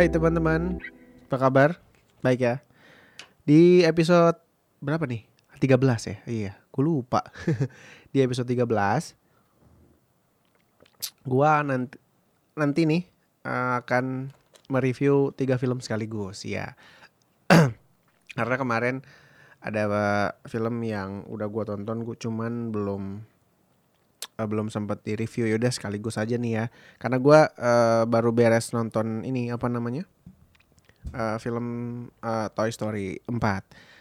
Hai teman-teman, apa kabar? Baik ya. Di episode berapa nih? 13 ya? Iya, gue lupa. Di episode 13 gua nanti nanti nih eh, akan mereview tiga film sekaligus ya. Karena kemarin ada eh, film yang udah gua tonton, gue cuman belum eh, belum sempat di review yaudah sekaligus aja nih ya. Karena gua eh, baru beres nonton ini apa namanya? Eh, film eh, Toy Story 4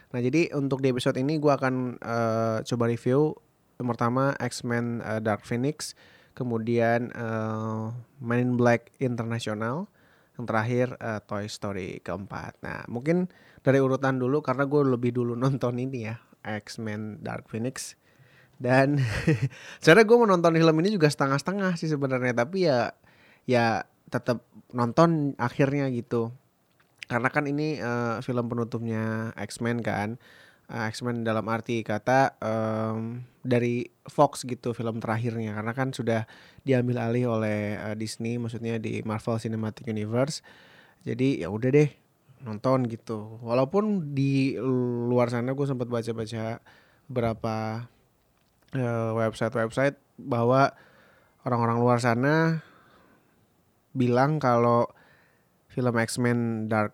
nah jadi untuk di episode ini gua akan eh, coba review yang pertama X-Men eh, Dark Phoenix kemudian eh, Men in Black International yang terakhir eh, Toy Story keempat. Nah mungkin dari urutan dulu karena gue lebih dulu nonton ini ya X-Men Dark Phoenix dan sebenarnya gue menonton film ini juga setengah-setengah sih sebenarnya tapi ya ya tetap nonton akhirnya gitu. Karena kan ini eh, film penutupnya X-Men kan. Eh, X-Men dalam arti kata em, dari Fox gitu film terakhirnya. Karena kan sudah diambil alih oleh eh, Disney maksudnya di Marvel Cinematic Universe. Jadi ya udah deh nonton gitu. Walaupun di luar sana gue sempat baca-baca beberapa eh, website-website bahwa orang-orang luar sana bilang kalau film X-Men Dark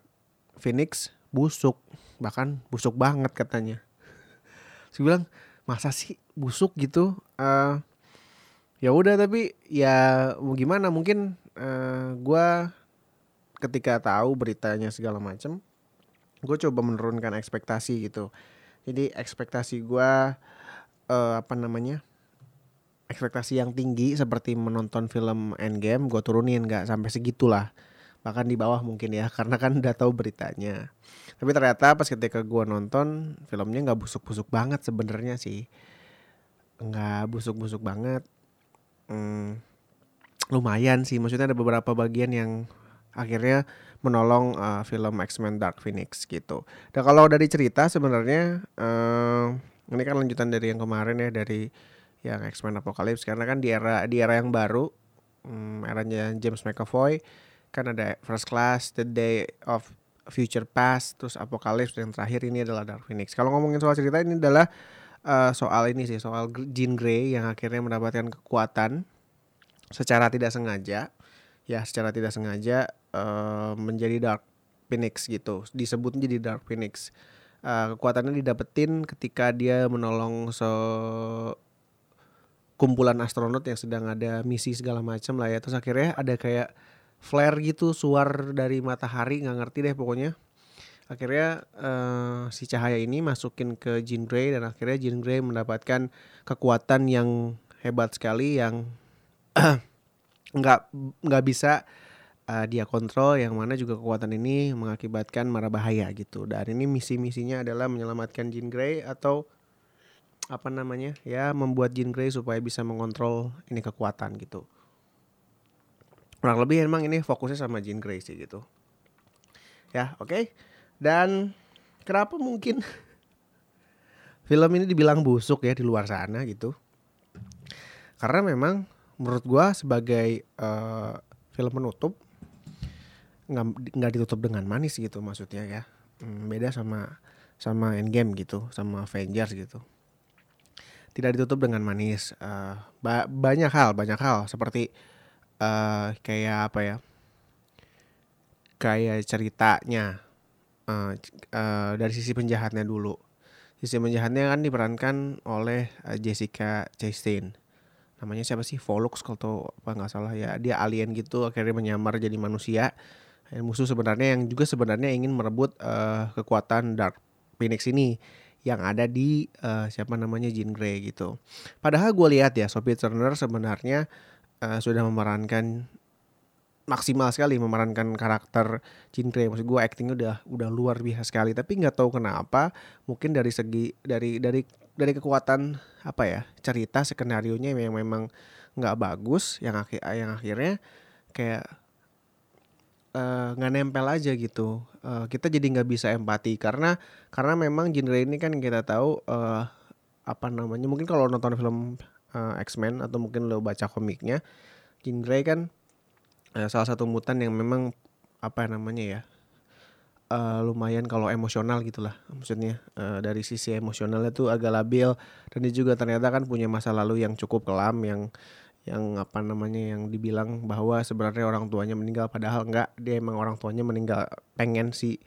Phoenix busuk bahkan busuk banget katanya. Saya bilang masa sih busuk gitu? Eh ya udah tapi ya gimana mungkin eh gua ketika tahu beritanya segala macam gue coba menurunkan ekspektasi gitu jadi ekspektasi gua eh apa namanya ekspektasi yang tinggi seperti menonton film Endgame gue turunin nggak sampai segitulah. Bahkan di bawah mungkin ya karena kan udah tahu beritanya. Tapi ternyata pas ketika gua nonton filmnya nggak busuk-busuk banget sebenarnya sih. Nggak busuk-busuk banget. Hmm, lumayan sih. Maksudnya ada beberapa bagian yang akhirnya menolong uh, film X-Men Dark Phoenix gitu. Dan kalau dari cerita sebenarnya eh, ini kan lanjutan dari yang kemarin ya dari yang X-Men Apocalypse. Karena kan di era di era yang baru hmm, eranya James McAvoy kan ada First Class, The Day of Future Past, terus Apocalypse dan yang terakhir ini adalah Dark Phoenix. Kalau ngomongin soal cerita ini adalah eh, soal ini sih soal Jean Grey yang akhirnya mendapatkan kekuatan secara tidak sengaja ya secara tidak sengaja eh, menjadi Dark Phoenix gitu. Disebut jadi Dark Phoenix Eh, kekuatannya didapetin ketika dia menolong se kumpulan astronot yang sedang ada misi segala macam lah ya. Terus akhirnya ada kayak flare gitu suar dari matahari nggak ngerti deh pokoknya. Akhirnya eh, si cahaya ini masukin ke Jean Grey dan akhirnya Jean Grey mendapatkan kekuatan yang hebat sekali yang nggak nggak bisa eh, dia kontrol yang mana juga kekuatan ini mengakibatkan marah bahaya gitu. Dan ini misi-misinya adalah menyelamatkan Jean Grey atau apa namanya ya membuat Jean Grey supaya bisa mengontrol ini kekuatan gitu. Kurang lebih emang ini fokusnya sama Jean Grey sih gitu. Ya oke. Dan kenapa mungkin film ini dibilang busuk ya di luar sana gitu? Karena memang menurut gua sebagai eh, film penutup nggak nggak ditutup dengan manis gitu maksudnya ya. Hmm, beda sama sama Endgame gitu sama Avengers gitu. Tidak ditutup dengan manis. Eh, ba- banyak hal banyak hal. Seperti eh kayak apa ya? Kayak ceritanya. C- eh, dari sisi penjahatnya dulu. Sisi penjahatnya kan diperankan oleh eh, Jessica Chastain. Namanya siapa sih? Volux kalau apa nggak salah ya. Dia alien gitu akhirnya menyamar jadi manusia dan musuh sebenarnya yang juga sebenarnya ingin merebut eh, kekuatan Dark Phoenix ini yang ada di eh, siapa namanya Jean Grey gitu. Padahal gue lihat ya Sophie Turner sebenarnya eh, sudah memerankan maksimal sekali memerankan karakter Jean Grey. Maksud gue actingnya udah udah luar biasa sekali. Tapi nggak tahu kenapa mungkin dari segi dari dari dari kekuatan apa ya cerita skenario nya yang memang nggak bagus yang akhir yang akhirnya kayak eh, nggak nempel aja gitu. Eh, kita jadi nggak bisa empati karena karena memang genre ini kan kita tahu eh, apa namanya mungkin kalau nonton film eh, X-Men atau mungkin lo baca komiknya Jean kan eh, salah satu mutan yang memang apa namanya ya uh, lumayan kalau emosional gitulah maksudnya. Uh, dari sisi emosionalnya tuh agak labil dan dia juga ternyata kan punya masa lalu yang cukup kelam yang yang apa namanya yang dibilang bahwa sebenarnya orang tuanya meninggal padahal enggak dia emang orang tuanya meninggal pengen si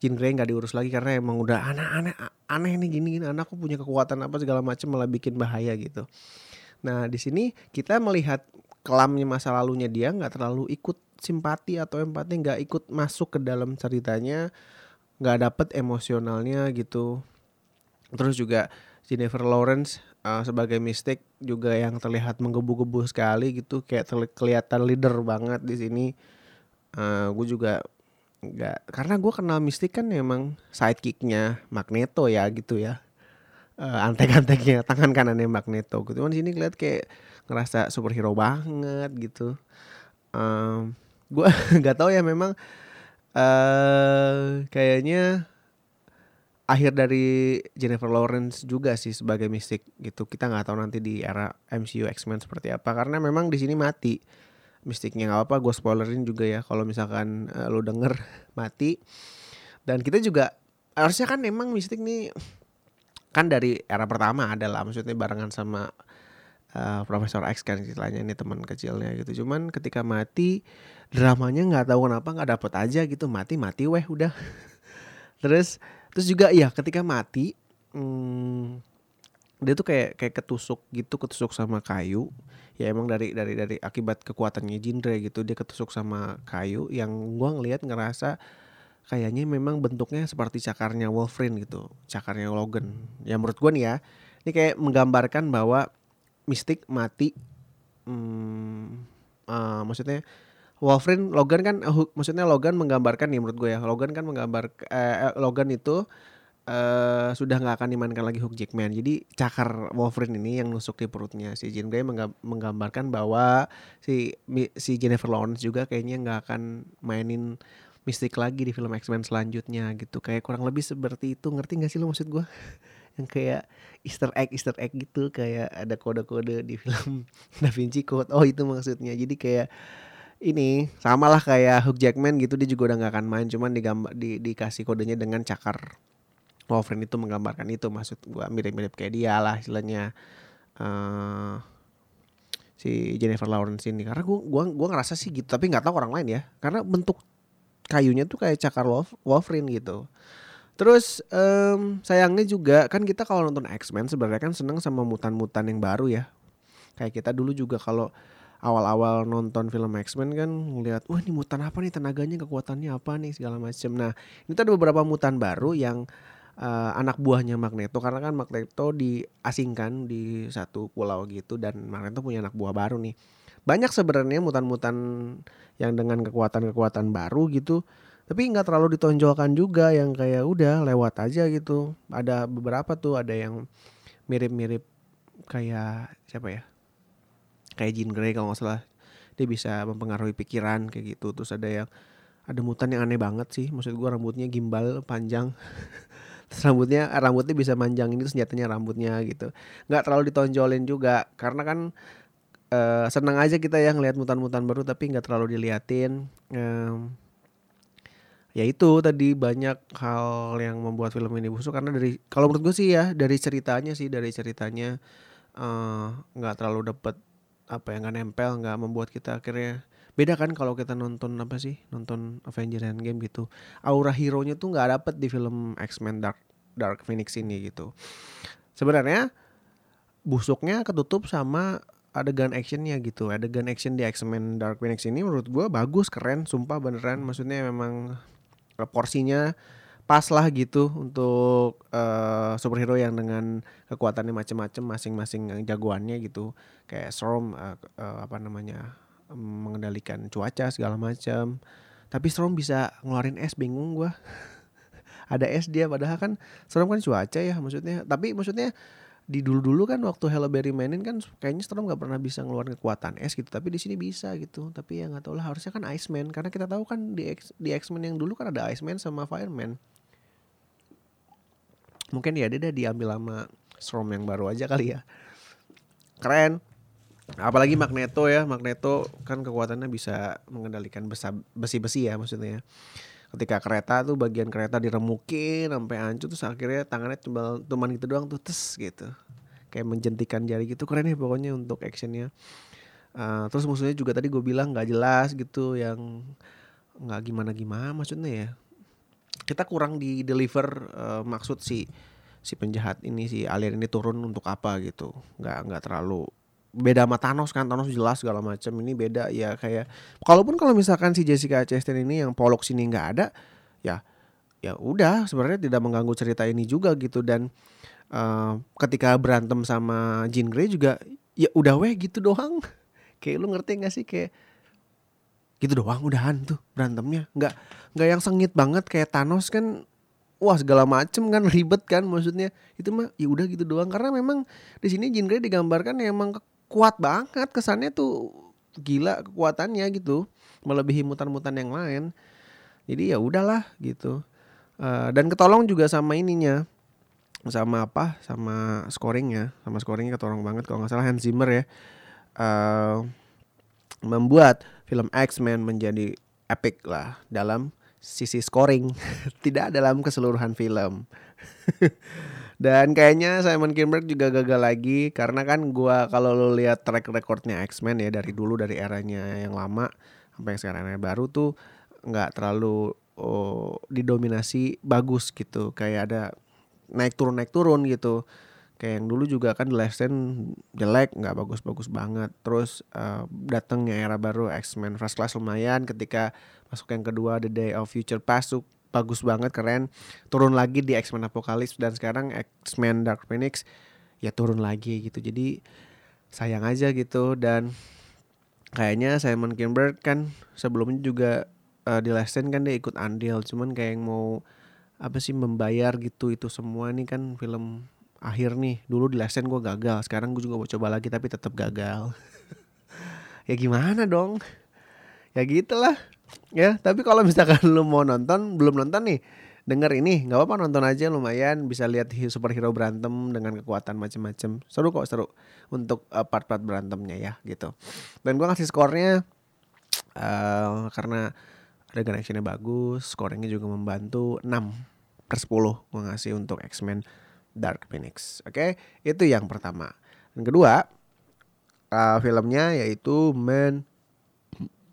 Jean Grey nggak diurus lagi karena emang udah aneh-aneh aneh nih gini gini anakku punya kekuatan apa segala macam malah bikin bahaya gitu. Nah di sini kita melihat kelamnya masa lalunya dia nggak terlalu ikut simpati atau empati nggak ikut masuk ke dalam ceritanya nggak dapet emosionalnya gitu terus juga Jennifer Lawrence uh, sebagai mistik juga yang terlihat menggebu-gebu sekali gitu kayak kelihatan leader banget di sini. Uh, gue juga nggak karena gue kenal mistik kan emang sidekicknya Magneto ya gitu ya. Uh, antek-anteknya tangan kanannya Magneto gitu. Kan sini kelihatan kayak ngerasa superhero banget gitu. Um, gue nggak tahu ya memang uh, kayaknya akhir dari Jennifer Lawrence juga sih sebagai mistik gitu. Kita nggak tahu nanti di era MCU X-Men seperti apa karena memang di sini mati. Mistiknya nggak apa gue spoilerin juga ya kalau misalkan uh, lo denger mati. Dan kita juga harusnya kan memang mistik nih kan dari era pertama adalah maksudnya barengan sama uh, Profesor X kan istilahnya ini teman kecilnya gitu. Cuman ketika mati dramanya nggak tahu kenapa nggak dapet aja gitu. Mati mati weh udah. Terus terus juga ya ketika mati hmm, dia tuh kayak kayak ketusuk gitu ketusuk sama kayu. Ya emang dari dari dari akibat kekuatannya Jindre gitu dia ketusuk sama kayu yang gua ngelihat ngerasa kayaknya memang bentuknya seperti cakarnya Wolverine gitu cakarnya Logan. Ya menurut gua nih ya ini kayak menggambarkan bahwa mistik mati hmm, uh, maksudnya Wolverine Logan kan uh, maksudnya Logan menggambarkan nih menurut gue ya Logan kan menggambar uh, Logan itu uh, sudah nggak akan dimainkan lagi Hugh Jackman. Jadi cakar Wolverine ini yang nusuk di perutnya. Si Jean Grey menggambarkan bahwa si si Jennifer Lawrence juga kayaknya nggak akan mainin mistik lagi di film X-Men selanjutnya gitu. Kayak kurang lebih seperti itu. Ngerti gak sih lo maksud gue yang kayak Easter egg Easter egg gitu. Kayak ada kode-kode di film Da Vinci Code. Oh itu maksudnya. Jadi kayak ini sama lah kayak Hugh Jackman gitu dia juga udah nggak akan main cuman digambar di, dikasih kodenya dengan cakar. Wolverine itu menggambarkan itu maksud gua mirip-mirip kayak dia lah istilahnya uh, si Jennifer Lawrence ini. Karena gua gua gua ngerasa sih gitu tapi nggak tahu orang lain ya. Karena bentuk kayunya tuh kayak cakar Wolverine gitu. Terus um, sayangnya juga kan kita kalau nonton X-Men sebenarnya kan seneng sama mutan-mutan yang baru ya. Kayak kita dulu juga kalau awal-awal nonton film X-Men kan ngeliat wah ini mutan apa nih tenaganya kekuatannya apa nih segala macam. Nah ini tuh ada beberapa mutan baru yang uh, anak buahnya Magneto karena kan Magneto diasingkan di satu pulau gitu dan Magneto punya anak buah baru nih. Banyak sebenarnya mutan-mutan yang dengan kekuatan-kekuatan baru gitu tapi nggak terlalu ditonjolkan juga yang kayak udah lewat aja gitu ada beberapa tuh ada yang mirip-mirip kayak siapa ya kayak Jean Grey kalau nggak salah. Dia bisa mempengaruhi pikiran kayak gitu. Terus ada yang ada mutan yang aneh banget sih. Maksud gue rambutnya gimbal panjang. Terus rambutnya rambutnya bisa manjang ini senjatanya rambutnya gitu. Nggak terlalu ditonjolin juga. Karena kan uh, senang aja kita ya ngelihat mutan-mutan baru tapi nggak terlalu diliatin. Um, ya itu tadi banyak hal yang membuat film ini busuk. Karena dari kalau menurut gue sih ya dari ceritanya sih dari ceritanya eh, nggak uh, terlalu dapet apa yang nggak nempel nggak membuat kita akhirnya beda kan kalau kita nonton apa sih nonton Avengers Endgame gitu. Aura hero nya tuh nggak dapet di film X-Men Dark Dark Phoenix ini gitu. Sebenarnya busuknya ketutup sama adegan actionnya gitu. Adegan action di X-Men Dark Phoenix ini menurut gue bagus keren sumpah beneran. Maksudnya memang eh, porsinya pas lah gitu untuk uh, superhero yang dengan kekuatannya macam-macam masing-masing jagoannya gitu. Kayak Storm uh, uh, apa namanya mengendalikan cuaca segala macam tapi Storm bisa ngeluarin es bingung gua. Ada es dia padahal kan Storm kan cuaca ya maksudnya. Tapi maksudnya di dulu-dulu kan waktu Halle Berry mainin kan kayaknya Storm nggak pernah bisa ngeluarin kekuatan es gitu. Tapi di sini bisa gitu. Tapi ya nggak tahu lah harusnya kan Iceman. Karena kita tahu kan di X, di X-Men yang dulu kan ada Iceman sama Fireman mungkin ya dia diambil sama Storm yang baru aja kali ya. Keren. Apalagi Magneto ya Magneto kan kekuatannya bisa mengendalikan besi-besi ya maksudnya ya. ketika kereta tuh bagian kereta diremukin sampai hancur terus akhirnya tangannya cuma cuman gitu doang tuh tes gitu. Kayak menjentikan jari gitu keren ya pokoknya untuk actionnya. Uh, terus musuhnya juga tadi gue bilang nggak jelas gitu yang nggak gimana gimana maksudnya ya kita kurang di deliver uh, maksud si si penjahat ini si alien ini turun untuk apa gitu. Nggak nggak terlalu beda sama Thanos kan Thanos jelas segala macam ini beda ya kayak kalaupun kalau misalkan si Jessica Chastain ini yang polok sini nggak ada ya ya udah sebenarnya tidak mengganggu cerita ini juga gitu. Dan uh, ketika berantem sama Jean Grey juga ya udah weh gitu doang. Kayak lu ngerti gak sih kayak gitu doang udahan tuh berantemnya. Nggak nggak yang sengit banget kayak Thanos kan wah segala macem kan ribet kan maksudnya. Itu mah ya udah gitu doang. Karena memang di sini Jean Grey digambarkan ya emang kuat banget kesannya tuh gila kekuatannya gitu melebihi mutan-mutan yang lain. Jadi ya udahlah gitu. Uh, dan ketolong juga sama ininya sama apa sama scoringnya. Sama scoringnya ketolong banget kalau nggak salah Hans Zimmer ya. Uh, membuat film X-Men menjadi epic lah dalam sisi scoring tidak dalam keseluruhan film Dan kayaknya Simon Kinberg juga gagal lagi karena kan gua kalau lo lihat track recordnya X-Men ya dari dulu dari eranya yang lama sampai sekarang yang baru tuh nggak terlalu oh, didominasi bagus gitu. Kayak ada naik turun naik turun gitu. Kayak yang dulu juga kan The Last jelek, nggak bagus-bagus banget. Terus uh, datangnya era baru X-Men First Class lumayan ketika masuk yang kedua The Day of Future Past tuh bagus banget keren. Turun lagi di X-Men Apocalypse dan sekarang X-Men Dark Phoenix ya turun lagi gitu. Jadi sayang aja gitu dan kayaknya Simon Kinberg kan sebelumnya juga uh, di Last kan dia ikut andil. Cuman kayak yang mau apa sih membayar gitu itu semua nih kan film akhir nih dulu di Stand gue gagal sekarang gue juga mau coba lagi tapi tetap gagal. Ya gimana dong? Ya gitulah ya. Tapi kalau misalkan lu mau nonton belum nonton nih denger ini nggak apa-apa nonton aja lumayan. Bisa lihat superhero berantem dengan kekuatan macam-macam seru kok seru untuk uh, part-part berantemnya ya gitu. Dan gue ngasih skornya uh, karena adegan actionnya bagus skornya juga membantu 6 per 10 gue ngasih untuk X-Men Dark Phoenix oke okay? itu yang pertama yang kedua uh, filmnya yaitu Man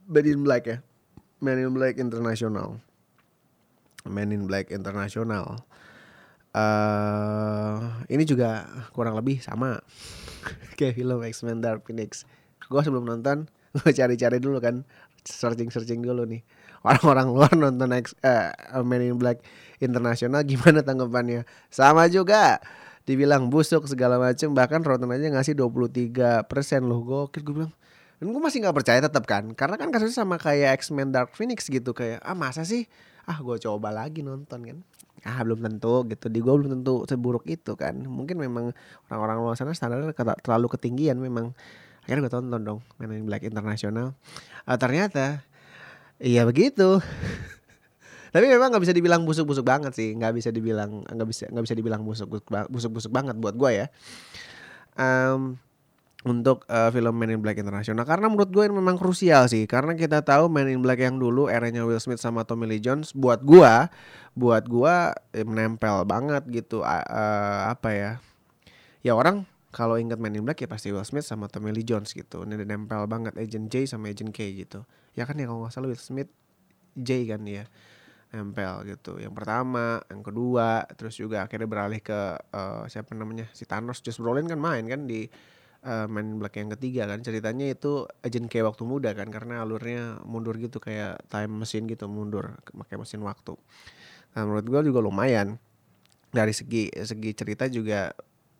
Man in Black ya Men in Black International. Men in Black International. Uh, ini juga kurang lebih sama kayak film X-Men Dark Phoenix. Gue sebelum nonton, gue cari-cari dulu kan, searching-searching dulu nih. Orang-orang luar nonton X, uh, Men in Black International gimana tanggapannya? Sama juga dibilang busuk segala macem bahkan Rotten aja ngasih 23% loh gue gue bilang. Dan gue masih nggak percaya tetap kan? Karena kan kasusnya sama kayak X-Men Dark Phoenix gitu kayak ah masa sih? Ah gue coba lagi nonton kan? Ah belum tentu gitu. Di gue belum tentu seburuk itu kan. Mungkin memang orang-orang luar sana standarnya terlalu ketinggian memang. Akhirnya gue tonton dong Men in Black Internasional uh, ternyata iya begitu. Tapi memang nggak bisa dibilang busuk-busuk banget sih. Nggak bisa dibilang nggak bisa nggak bisa dibilang busuk-busuk banget buat gue ya. Um, untuk uh, film Men in Black Internasional karena menurut gue ini memang krusial sih. Karena kita tahu Men in Black yang dulu eranya Will Smith sama Tommy Lee Jones buat gue buat gue eh, menempel banget gitu uh, uh, apa ya. Ya orang kalau ingat Men in Black ya pasti Will Smith sama Tommy Lee Jones gitu. Ini nempel banget Agent J sama Agent K gitu ya kan ya kalau nggak salah Will Smith J kan ya nempel gitu yang pertama yang kedua terus juga akhirnya beralih ke uh, siapa namanya si Thanos Josh Brolin kan main kan di uh, main Black yang ketiga kan ceritanya itu Agent K waktu muda kan karena alurnya mundur gitu kayak time machine gitu mundur pakai mesin waktu. Nah menurut gue juga lumayan dari segi segi cerita juga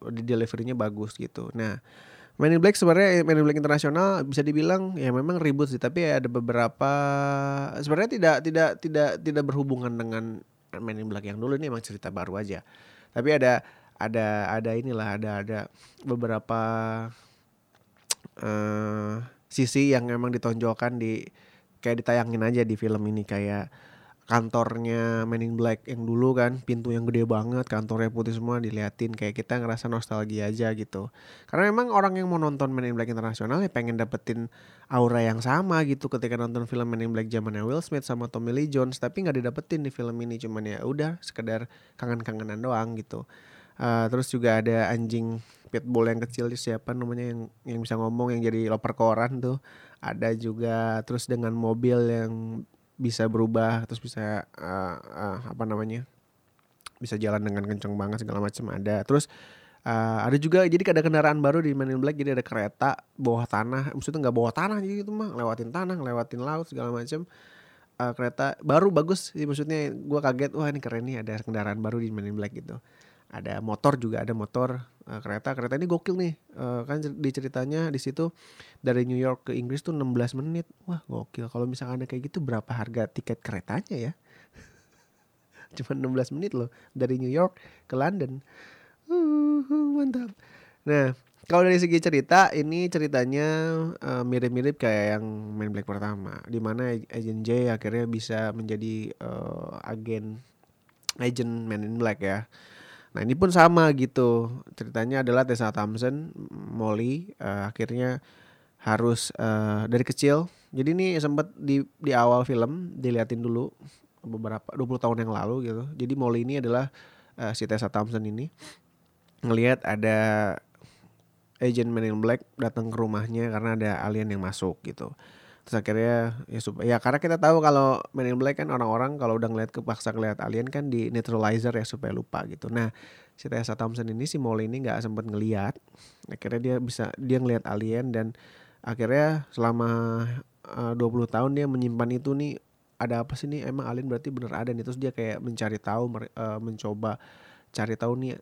di deliverynya bagus gitu. Nah Man in Black sebenarnya Man in Black internasional bisa dibilang ya memang ribut sih. Tapi ada beberapa sebenarnya tidak tidak tidak tidak berhubungan dengan Man in Black yang dulu. Ini emang cerita baru aja. Tapi ada ada ada inilah ada ada beberapa uh, sisi yang emang ditonjolkan di kayak ditayangin aja di film ini. Kayak kantornya Men in Black yang dulu kan pintu yang gede banget kantornya putih semua diliatin kayak kita ngerasa nostalgia aja gitu. Karena memang orang yang mau nonton Men in Black internasional ya pengen dapetin aura yang sama gitu ketika nonton film Men in Black zamannya Will Smith sama Tommy Lee Jones tapi nggak didapetin di film ini cuman ya udah sekedar kangen-kangenan doang gitu. Uh, terus juga ada anjing pitbull yang kecil siapa namanya yang yang bisa ngomong yang jadi loper koran tuh. Ada juga terus dengan mobil yang bisa berubah terus bisa uh, uh, apa namanya bisa jalan dengan kenceng banget segala macam ada. Terus uh, ada juga jadi ada kendaraan baru di Men in Black jadi ada kereta bawah tanah. Maksudnya nggak bawah tanah jadi itu mah. Lewatin tanah lewatin laut segala macam uh, kereta baru bagus sih maksudnya gue kaget wah ini keren nih ada kendaraan baru di Men in Black gitu. Ada motor juga ada motor uh, kereta kereta ini gokil nih. Uh, kan di ceritanya di situ dari New York ke Inggris tuh 16 menit. Wah gokil. Kalau misalkan ada kayak gitu berapa harga tiket keretanya ya? Cuma 16 menit loh. Dari New York ke London. Uh, mantap. Nah kalau dari segi cerita ini ceritanya uh, mirip-mirip kayak yang main Black pertama di mana Agent J akhirnya bisa menjadi uh, agen agent Man in Black ya Nah ini pun sama gitu ceritanya adalah Tessa Thompson, Molly uh, akhirnya harus uh, dari kecil. Jadi ini sempat di di awal film diliatin dulu beberapa 20 tahun yang lalu gitu. Jadi Molly ini adalah uh, si Tessa Thompson ini ngelihat ada agent Men in Black datang ke rumahnya karena ada alien yang masuk gitu terus akhirnya ya supaya ya karena kita tahu kalau Men in Black kan orang-orang kalau udah ngeliat kepaksa ngeliat alien kan di neutralizer ya supaya lupa gitu. Nah si Tessa Thompson ini si Molly ini nggak sempet ngeliat. Akhirnya dia bisa dia ngeliat alien dan akhirnya selama uh, 20 tahun dia menyimpan itu nih ada apa sih nih? Emang alien berarti bener ada nih. Terus dia kayak mencari tahu uh, mencoba cari tahu nih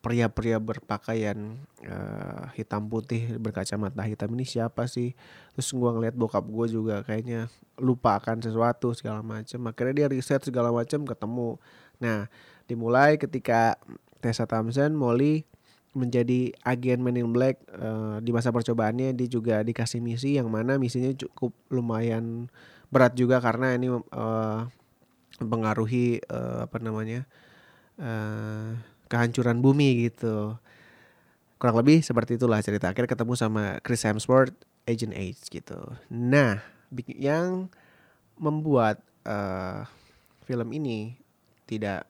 pria-pria berpakaian uh, hitam putih berkacamata hitam ini siapa sih? Terus gue ngeliat bokap gue juga kayaknya lupa akan sesuatu segala macam akhirnya dia riset segala macam ketemu. Nah dimulai ketika Tessa Thompson Molly menjadi agen Men in Black uh, di masa percobaannya dia juga dikasih misi yang mana misinya cukup lumayan berat juga karena ini uh, mempengaruhi uh, apa namanya uh, kehancuran bumi gitu. Kurang lebih seperti itulah cerita. Akhirnya ketemu sama Chris Hemsworth, Agent H gitu. Nah, yang membuat uh, film ini tidak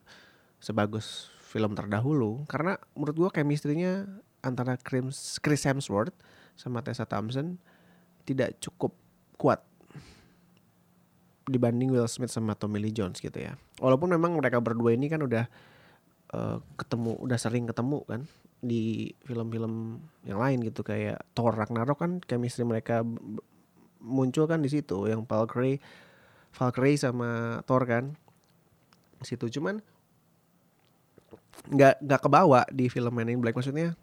sebagus film terdahulu karena menurut gua chemistry-nya antara Chris Hemsworth sama Tessa Thompson tidak cukup kuat dibanding Will Smith sama Tommy Lee Jones gitu ya. Walaupun memang mereka berdua ini kan udah uh, ketemu udah sering ketemu kan di film-film yang lain gitu. Kayak Thor Ragnarok kan chemistry mereka muncul kan di situ. Yang Valkyrie Valkyrie sama Thor kan di situ. Cuman nggak nggak kebawa di film Man in Black. Maksudnya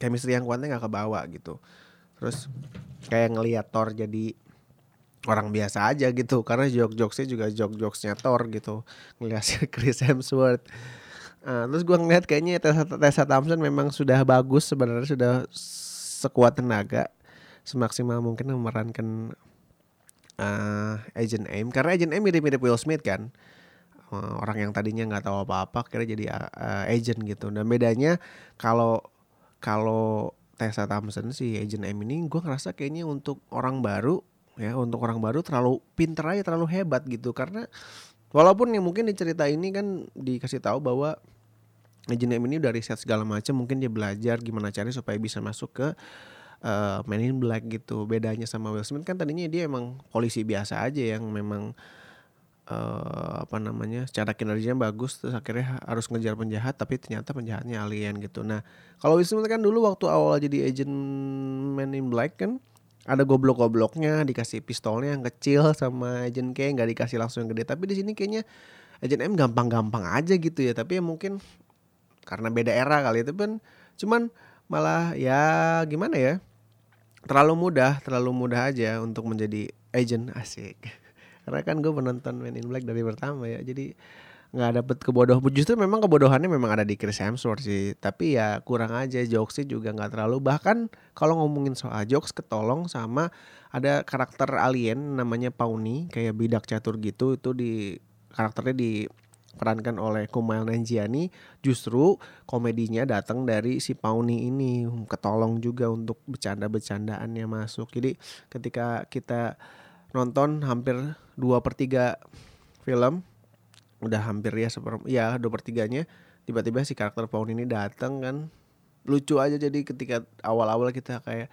chemistry yang kuatnya nggak kebawa gitu. Terus kayak ngelihat Thor jadi orang biasa aja gitu. Karena joke jokesnya juga joke jokesnya Thor gitu. Ngelihat Chris Hemsworth Nah, terus gue ngeliat kayaknya Tessa, Tessa Thompson memang sudah bagus sebenarnya sudah sekuat tenaga semaksimal mungkin memerankan uh, Agent M. Karena Agent M mirip-mirip Will Smith kan. Uh, orang yang tadinya nggak tahu apa-apa kira jadi uh, agent gitu. Dan bedanya kalau kalau Tessa Thompson si Agent M ini gue ngerasa kayaknya untuk orang baru ya untuk orang baru terlalu pinter aja terlalu hebat gitu. Karena Walaupun yang mungkin di cerita ini kan dikasih tahu bahwa Agent M ini udah riset segala macam, mungkin dia belajar gimana cari supaya bisa masuk ke uh, Man in Black gitu. Bedanya sama Will Smith kan tadinya dia emang polisi biasa aja yang memang uh, apa namanya secara kinerjanya bagus terus akhirnya harus ngejar penjahat tapi ternyata penjahatnya alien gitu. Nah kalau Will Smith kan dulu waktu awal jadi agent Man in Black kan ada goblok-gobloknya dikasih pistolnya yang kecil sama Agent K nggak dikasih langsung yang gede. Tapi di sini kayaknya Agent M gampang-gampang aja gitu ya. Tapi ya mungkin karena beda era kali itu pun cuman malah ya gimana ya? Terlalu mudah terlalu mudah aja untuk menjadi agent asik. Karena kan gue menonton Men in Black dari pertama ya. Jadi nggak dapet kebodohan. Justru memang kebodohannya memang ada di Chris Hemsworth sih. Tapi ya kurang aja jokesnya juga nggak terlalu. Bahkan kalau ngomongin soal jokes ketolong sama ada karakter alien namanya Pauni kayak bidak catur gitu itu di karakternya diperankan oleh Kumail Nanjiani. Justru komedinya datang dari si Pauni ini. Ketolong juga untuk bercanda-bercandaannya masuk. Jadi ketika kita nonton hampir dua per tiga film udah hampir ya seper ya dua pertiganya tiba-tiba si karakter Paun ini datang kan. Lucu aja jadi ketika awal-awal kita kayak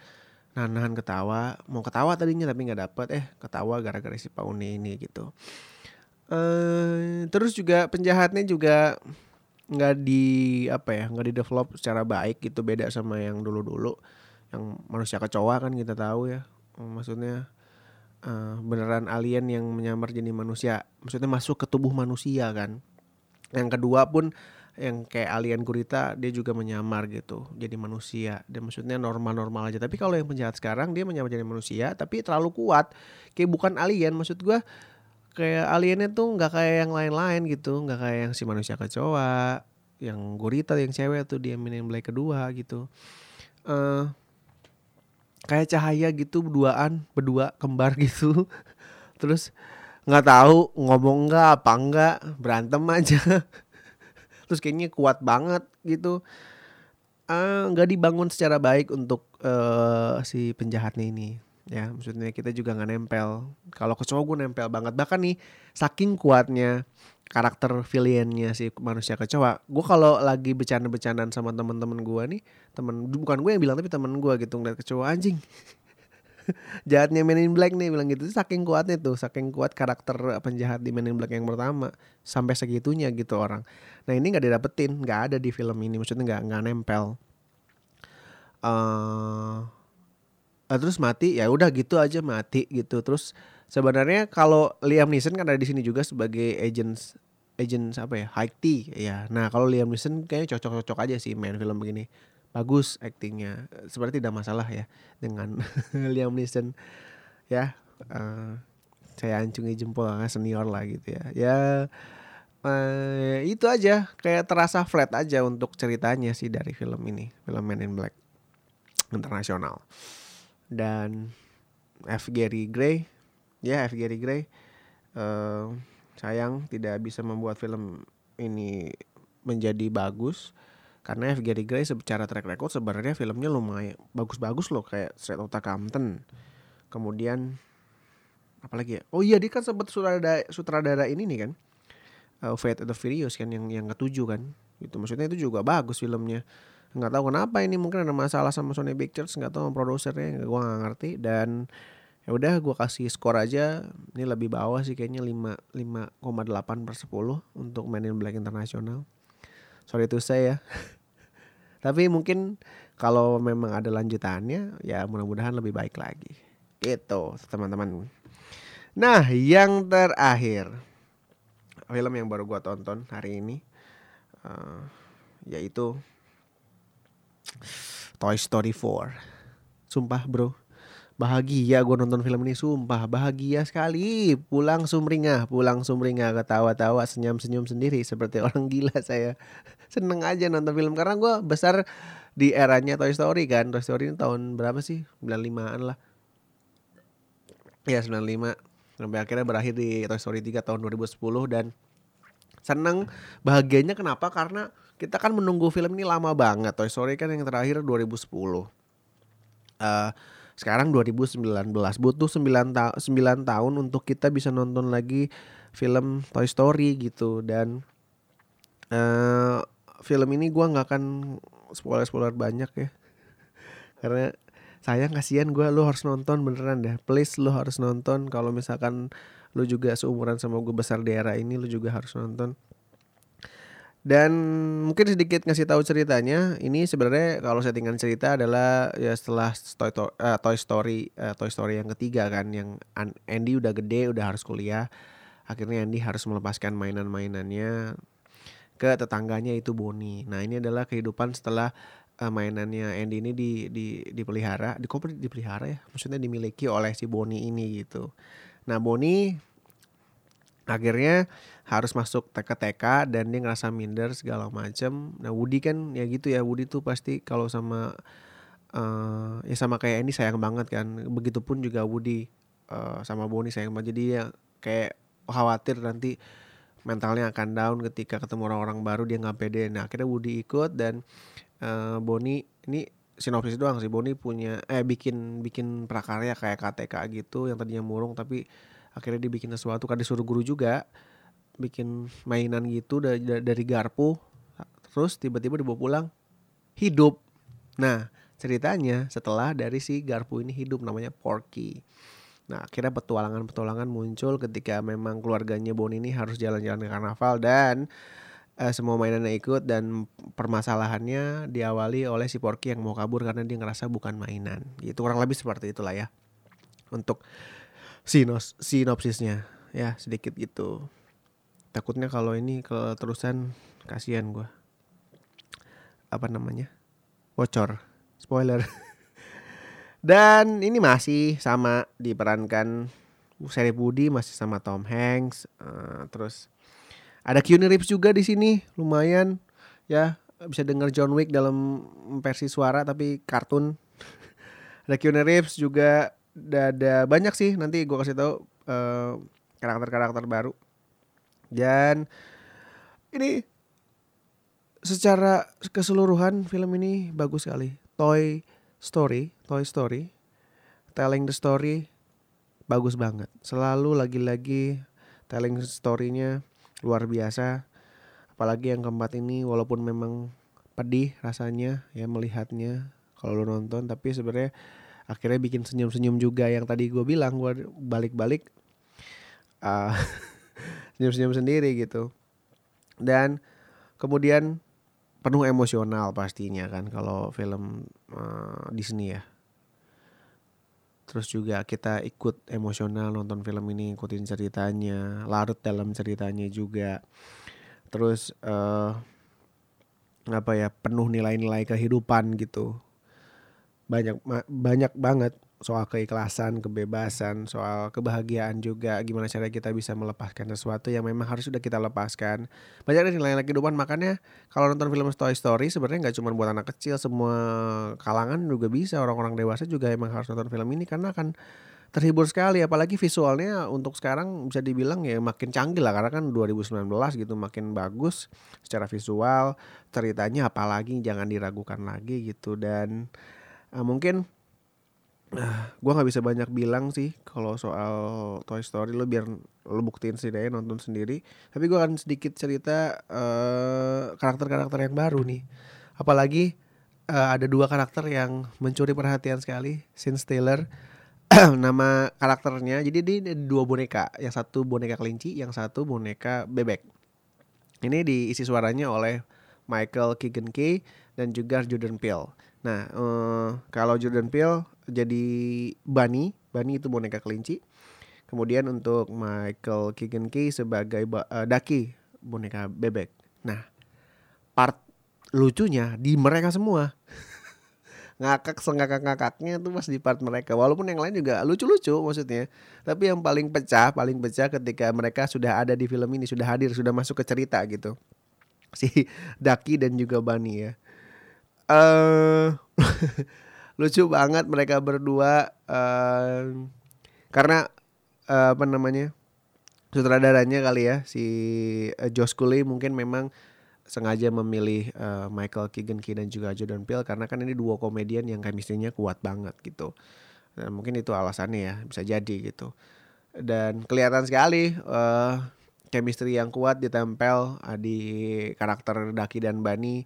nahan-nahan ketawa mau ketawa tadinya tapi nggak dapet eh ketawa gara-gara si Paun ini gitu. Uh, terus juga penjahatnya juga nggak di apa ya nggak di develop secara baik gitu beda sama yang dulu-dulu. Yang manusia kecoa kan kita tahu ya maksudnya uh, beneran alien yang menyamar jadi manusia. Maksudnya masuk ke tubuh manusia kan. Yang kedua pun yang kayak alien gurita dia juga menyamar gitu jadi manusia. Dan maksudnya normal-normal aja. Tapi kalau yang penjahat sekarang dia menyamar jadi manusia tapi terlalu kuat. Kayak bukan alien maksud gua kayak aliennya tuh nggak kayak yang lain-lain gitu. Nggak kayak yang si manusia kecoa yang gurita yang cewek tuh dia mainin Black kedua gitu. Uh, kayak cahaya gitu berduaan berdua kembar gitu. Terus nggak tahu ngomong nggak apa enggak berantem aja. Terus kayaknya kuat banget gitu. Eh, nggak uh, dibangun secara baik untuk uh, si penjahatnya ini. Ya maksudnya kita juga nggak nempel. Kalau kecoa gue nempel banget. Bahkan nih saking kuatnya karakter villainnya si manusia kecoa gue kalau lagi bercanda-bercandaan sama teman-teman gue nih temen bukan gue yang bilang tapi temen gue gitu ngeliat kecoa anjing. Jahatnya Men in Black nih bilang gitu. Saking kuatnya tuh saking kuat karakter penjahat di Men in Black yang pertama sampai segitunya gitu orang. Nah ini nggak didapetin nggak ada di film ini maksudnya nggak nggak nempel. Uh, terus mati ya udah gitu aja mati gitu. Terus sebenarnya kalau Liam Neeson kan ada di sini juga sebagai agents agents apa ya? High T ya nah kalau Liam Neeson kayaknya cocok-cocok aja sih main film begini. Bagus aktingnya seperti tidak masalah ya dengan Liam Neeson ya. Uh, saya ancungi jempol senior lah gitu ya. Ya uh, itu aja. Kayak terasa flat aja untuk ceritanya sih dari film ini. Film Men in Black internasional. Dan F. Gary Gray ya F. Gary Gray. Uh, sayang tidak bisa membuat film ini menjadi bagus. Karena F. Gary Gray secara track record sebenarnya filmnya lumayan bagus-bagus loh kayak Straight Outta Compton kemudian apalagi ya? Oh iya dia kan sempat sutradara sutradara ini nih kan? Uh, Fate of the Furious kan yang yang ketujuh kan? Itu maksudnya itu juga bagus filmnya. Nggak tahu kenapa ini mungkin ada masalah sama Sony Pictures nggak tahu produsernya gue nggak ngerti. Dan ya udah gue kasih skor aja. Ini lebih bawah sih kayaknya 5 5,8 per 10 untuk Man in Black Internasional sorry itu saya tapi mungkin kalau memang ada lanjutannya ya mudah-mudahan lebih baik lagi. Gitu teman-teman. Nah yang terakhir. Film yang baru gue tonton hari ini uh, yaitu Toy Story 4 Sumpah bro Bahagia gue nonton film ini Sumpah bahagia sekali. Pulang sumringah Pulang sumringah Ketawa-tawa Senyum-senyum sendiri Seperti orang gila saya. Seneng aja nonton film Karena gue besar di eranya Toy Story kan. Toy Story ini tahun berapa sih? 95an lah. Ya 95 Sampai akhirnya berakhir di Toy Story 3 tahun 2010 Dan seneng bahagianya kenapa? Karena kita kan menunggu film ini lama banget. Toy Story kan yang terakhir 2010. Uh, sekarang 2019 butuh 9, ta 9 tahun untuk kita bisa nonton lagi film Toy Story gitu. Dan uh, film ini gua nggak akan spoiler spoiler banyak ya. Karena sayang kasihan gue lu harus nonton beneran deh. Please lu harus nonton. Kalau misalkan lu juga seumuran sama gue besar di era ini lu juga harus nonton dan mungkin sedikit ngasih tahu ceritanya. Ini sebenarnya kalau settingan cerita adalah ya setelah Toy, uh, Toy Story uh, Toy Story yang ketiga kan yang Andy udah gede, udah harus kuliah. Akhirnya Andy harus melepaskan mainan-mainannya ke tetangganya itu Bonnie. Nah, ini adalah kehidupan setelah uh, mainannya Andy ini di di dipelihara, di dipelihara ya? Maksudnya dimiliki oleh si Bonnie ini gitu. Nah, Bonnie akhirnya harus masuk TK-TK dan dia ngerasa minder segala macam. Nah Woody kan ya gitu ya Woody tuh pasti kalau sama uh, ya sama kayak ini sayang banget kan. Begitupun juga Woody uh, sama Bonnie sayang banget. Jadi ya kayak khawatir nanti mentalnya akan down ketika ketemu orang-orang baru dia nggak pede. Nah akhirnya Woody ikut dan uh, Bonnie ini sinopsis doang sih Bonnie punya eh bikin bikin prakarya kayak KTK gitu yang tadinya murung tapi akhirnya dia bikin sesuatu kan disuruh guru juga bikin mainan gitu dari, garpu terus tiba-tiba dibawa pulang hidup nah ceritanya setelah dari si garpu ini hidup namanya Porky Nah akhirnya petualangan-petualangan muncul ketika memang keluarganya Bonnie ini harus jalan-jalan ke karnaval dan uh, semua mainannya ikut dan permasalahannya diawali oleh si Porky yang mau kabur karena dia ngerasa bukan mainan. Itu kurang lebih seperti itulah ya. Untuk sinos sinopsisnya ya sedikit gitu. Takutnya kalau ini ke terusan kasihan gue. Apa namanya? Bocor. Spoiler. Dan ini masih sama diperankan seri Budi masih sama Tom Hanks. Uh, terus ada Keanu Reeves juga di sini, lumayan ya bisa dengar John Wick dalam versi suara tapi kartun. ada Keanu Reeves juga ada, banyak sih nanti gue kasih tahu uh, karakter-karakter baru. Dan ini secara keseluruhan film ini bagus sekali. Toy Story, Toy Story, telling the story bagus banget. Selalu lagi-lagi telling story-nya luar biasa apalagi yang keempat ini walaupun memang pedih rasanya ya melihatnya kalau lo nonton tapi sebenarnya akhirnya bikin senyum-senyum juga yang tadi gue bilang gue balik-balik uh, senyum-senyum sendiri gitu. Dan kemudian penuh emosional pastinya kan kalau film uh, Disney ya. Terus juga kita ikut emosional nonton film ini ikutin ceritanya larut dalam ceritanya juga. Terus uh, apa ya penuh nilai-nilai kehidupan gitu banyak banyak banget soal keikhlasan, kebebasan, soal kebahagiaan juga. Gimana cara kita bisa melepaskan sesuatu yang memang harus sudah kita lepaskan. Banyak dari nilai-nilai kehidupan. Makanya kalau nonton film Toy Story sebenarnya nggak cuma buat anak kecil, semua kalangan juga bisa, orang-orang dewasa juga emang harus nonton film ini karena akan terhibur sekali. Apalagi visualnya untuk sekarang bisa dibilang ya makin canggih lah. Karena kan 2019 gitu makin bagus secara visual ceritanya apalagi jangan diragukan lagi gitu. Dan uh, mungkin Nah, gue nggak bisa banyak bilang sih kalau soal Toy Story lo biar lo buktiin sendiri nonton sendiri. Tapi gue akan sedikit cerita karakter karakter-karakter yang baru nih. Apalagi uh, ada dua karakter yang mencuri perhatian sekali. Sin Stealer nama karakternya. Jadi ada dua boneka. Yang satu boneka kelinci, yang satu boneka bebek. Ini diisi suaranya oleh Michael Keegan Key dan juga Jordan Peele. Nah, uh, kalau Jordan Peele jadi Bunny, Bunny itu boneka kelinci. Kemudian untuk Michael Keegan Key sebagai uh, Daki, boneka bebek. Nah, part lucunya di mereka semua. ngakak sengakak ngakaknya tuh pas di part mereka walaupun yang lain juga lucu-lucu maksudnya tapi yang paling pecah paling pecah ketika mereka sudah ada di film ini sudah hadir sudah masuk ke cerita gitu si Daki dan juga Bunny ya eh uh, lucu banget mereka berdua uh, karena uh, apa namanya sutradaranya kali ya si uh, Josh Cooley mungkin memang sengaja memilih uh, Michael Keegan Key dan juga Jordan Peele karena kan ini dua komedian yang chemistry-nya kuat banget gitu. Dan mungkin itu alasannya ya, bisa jadi gitu. Dan kelihatan sekali uh, chemistry yang kuat ditempel di karakter Daki dan Bani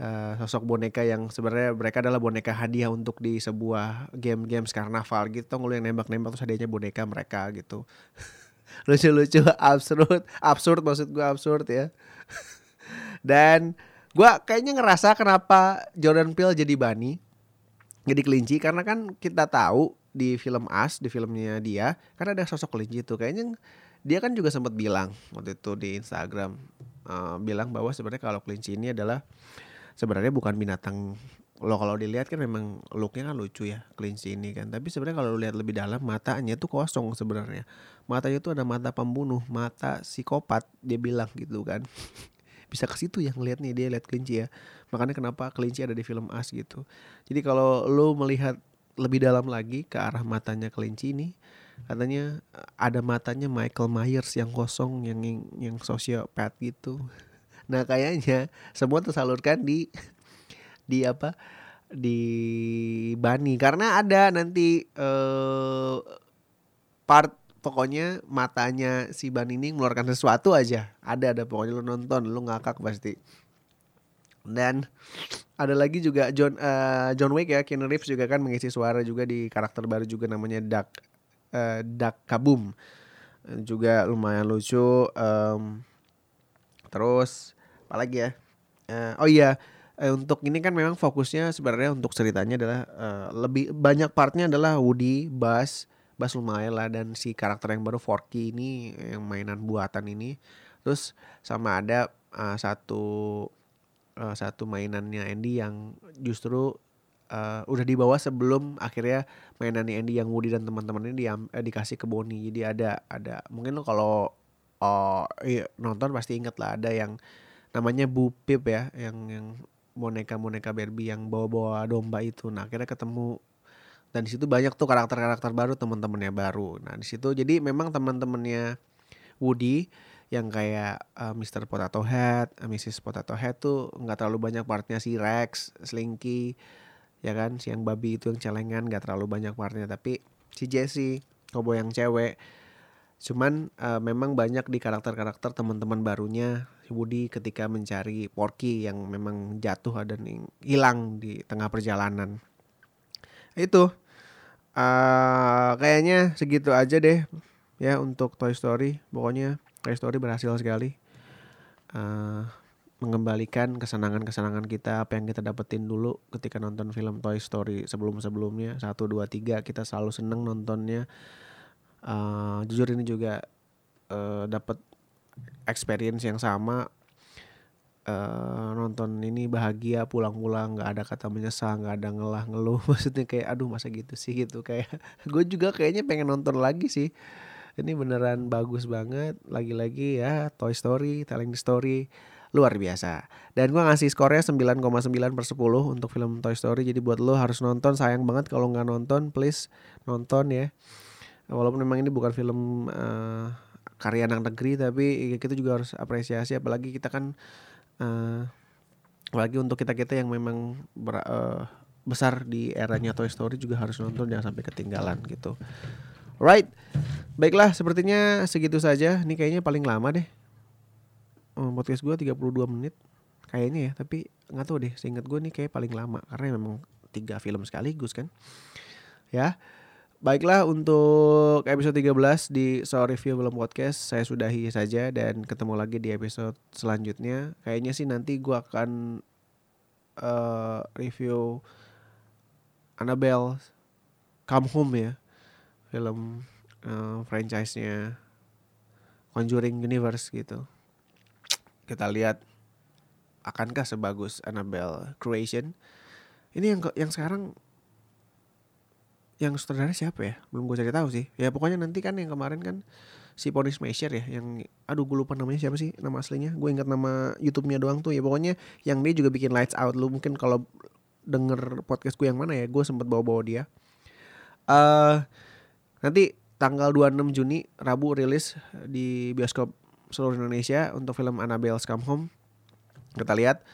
uh, sosok boneka yang sebenarnya mereka adalah boneka hadiah untuk di sebuah game-game karnaval gitu. Ngeluh yang nembak-nembak terus hadiahnya boneka mereka gitu. Lucu-lucu absurd. Absurd maksud gue absurd ya. Dan gue kayaknya ngerasa kenapa Jordan Peele jadi Bani jadi kelinci. Karena kan kita tahu di film As di filmnya dia kan ada sosok kelinci itu kayaknya dia kan juga sempat bilang waktu itu di Instagram uh, bilang bahwa sebenarnya kalau kelinci ini adalah sebenarnya bukan binatang. Lo kalau dilihat kan memang looknya kan lucu ya kelinci ini kan. Tapi sebenarnya kalau lihat lebih dalam matanya tuh kosong sebenarnya. Matanya tuh ada mata pembunuh mata psikopat dia bilang gitu kan. Bisa ke situ yang lihat nih dia lihat kelinci ya. Makanya kenapa kelinci ada di film As gitu. Jadi kalau lo melihat lebih dalam lagi ke arah matanya kelinci ini katanya ada matanya Michael Myers yang kosong yang yang, yang sosiopat gitu nah kayaknya semua tersalurkan di di apa? Di Bani. Karena ada nanti uh, part pokoknya matanya si Bani ini mengeluarkan sesuatu aja. Ada ada. Pokoknya lu nonton lu ngakak pasti. Dan ada lagi juga John uh, John Wick ya. Keanu Reeves juga kan mengisi suara juga di karakter baru juga namanya Duck uh, Duck Kabum. Juga lumayan lucu um, terus apa lagi ya uh, oh iya eh, untuk ini kan memang fokusnya sebenarnya untuk ceritanya adalah uh, lebih banyak partnya adalah Woody, Buzz, Buzz lumayan lah dan si karakter yang baru Forky ini yang mainan buatan ini. Terus sama ada uh, satu uh, satu mainannya Andy yang justru uh, udah dibawa sebelum akhirnya mainannya Andy yang Woody dan teman-teman ini di, eh, dikasih ke Bonnie. Jadi ada ada mungkin lo kalau oh iya, nonton pasti inget lah ada yang namanya Bu Pip ya yang yang boneka-boneka Barbie yang bawa-bawa domba itu. Nah, akhirnya ketemu dan di situ banyak tuh karakter-karakter baru, teman-temannya baru. Nah, di situ jadi memang teman-temannya Woody yang kayak uh, Mr. Potato Head, uh, Mrs. Potato Head tuh nggak terlalu banyak partnya si Rex, Slinky, ya kan, si yang babi itu yang celengan nggak terlalu banyak partnya, tapi si Jessie, kobo yang cewek, cuman uh, memang banyak di karakter-karakter teman-teman barunya Woody ketika mencari Porky yang memang jatuh dan hilang di tengah perjalanan. Itu uh, kayaknya segitu aja deh ya untuk Toy Story. Pokoknya Toy Story berhasil sekali uh, mengembalikan kesenangan-kesenangan kita apa yang kita dapetin dulu ketika nonton film Toy Story sebelum-sebelumnya satu dua tiga kita selalu seneng nontonnya. Uh, jujur ini juga uh, dapat experience yang sama uh, nonton ini bahagia pulang-pulang nggak ada kata menyesal nggak ada ngelah ngeluh. Maksudnya kayak aduh masa gitu sih? Gitu kayak gue juga kayaknya pengen nonton lagi sih. Ini beneran bagus banget. Lagi-lagi ya Toy Story telling the story luar biasa. Dan gue ngasih skornya 9,9 per 10 untuk film Toy Story. Jadi buat lo harus nonton sayang banget kalau nggak nonton please nonton ya. Walaupun memang ini bukan film uh, karya anak negeri tapi kita juga harus apresiasi apalagi kita kan uh, apalagi untuk kita kita yang memang ber, uh, besar di eranya Toy Story juga harus nonton jangan sampai ketinggalan gitu. Right, baiklah sepertinya segitu saja. Ini kayaknya paling lama deh. Um, podcast gue 32 menit kayaknya ya, tapi nggak tahu deh. Seingat gue nih kayak paling lama karena memang tiga film sekaligus kan. Ya, Baiklah untuk episode 13 di So Review Film Podcast saya sudahi saja dan ketemu lagi di episode selanjutnya. Kayaknya sih nanti gua akan uh, review Annabelle Come Home ya. Film uh, franchise-nya Conjuring Universe gitu. Kita lihat akankah sebagus Annabelle Creation. Ini yang yang sekarang yang sutradara siapa ya? Belum gue cari tahu sih. Ya pokoknya nanti kan yang kemarin kan si Boris Meisher ya yang aduh gue lupa namanya siapa sih nama aslinya. Gue ingat nama YouTube-nya doang tuh ya pokoknya yang dia juga bikin Lights Out lu mungkin kalau denger podcast gue yang mana ya gue sempet bawa-bawa dia. Uh, nanti tanggal 26 Juni Rabu rilis di bioskop seluruh Indonesia untuk film Annabelle Come Home. Kita lihat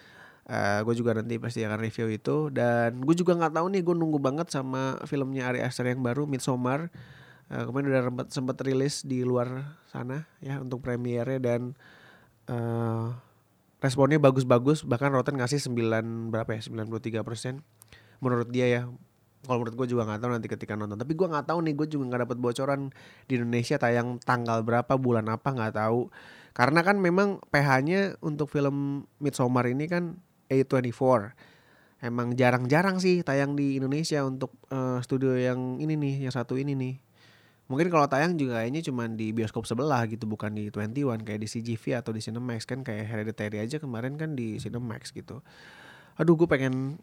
Uh, eh, gue juga nanti pasti akan review itu. Dan gue juga nggak tahu nih gue nunggu banget sama filmnya Ari Aster yang baru Midsommar. Uh, kemarin udah sempat sempat rilis di luar sana ya untuk premiere dan uh, responnya bagus-bagus bahkan Rotten ngasih 9 berapa ya 93 persen. Menurut dia ya kalau menurut gue juga nggak tahu nanti ketika nonton. Tapi gue nggak tahu nih gue juga nggak dapat bocoran di Indonesia tayang tanggal berapa bulan apa nggak tahu. Karena kan memang PH-nya untuk film Midsommar ini kan A24 emang jarang-jarang sih tayang di Indonesia untuk uh, studio yang ini nih yang satu ini nih. Mungkin kalau tayang juga kayaknya cuma di bioskop sebelah gitu bukan di 21 kayak di CGV atau di Cinemax kan kayak Hereditary aja kemarin kan di Cinemax gitu. Aduh gue pengen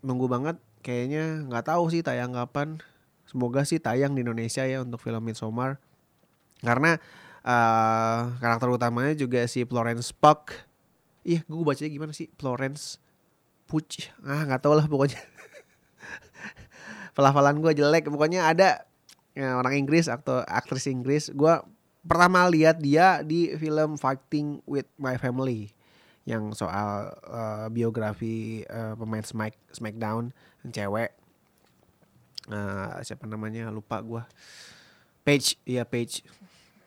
nunggu banget kayaknya nggak tahu sih tayang kapan. Semoga sih tayang di Indonesia ya untuk film Midsommar. Karena uh, karakter utamanya juga si Florence Pugh iya gue bacanya gimana sih? Florence Puch. Ah nggak tahu lah pokoknya. Pelafalan gue jelek. Pokoknya ada ya, orang Inggris atau aktris Inggris. Gue pertama lihat dia di film Fighting with My Family yang soal uh, biografi uh, pemain Smack Smackdown cewek. Uh, siapa namanya? Lupa gue Page iya Page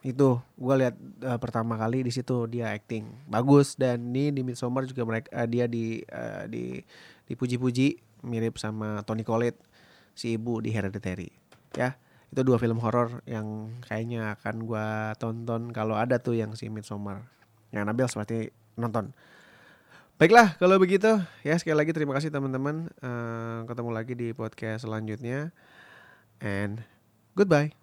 itu gue lihat uh, pertama kali di situ dia acting bagus dan ini di Midsommar juga mereka uh, dia di uh, di dipuji-puji mirip sama Tony Collette si ibu di Hereditary ya itu dua film horor yang kayaknya akan gue tonton kalau ada tuh yang si Midsommar yang Nabil seperti nonton Baiklah, kalau begitu ya sekali lagi terima kasih teman-teman. Uh, ketemu lagi di podcast selanjutnya. And goodbye.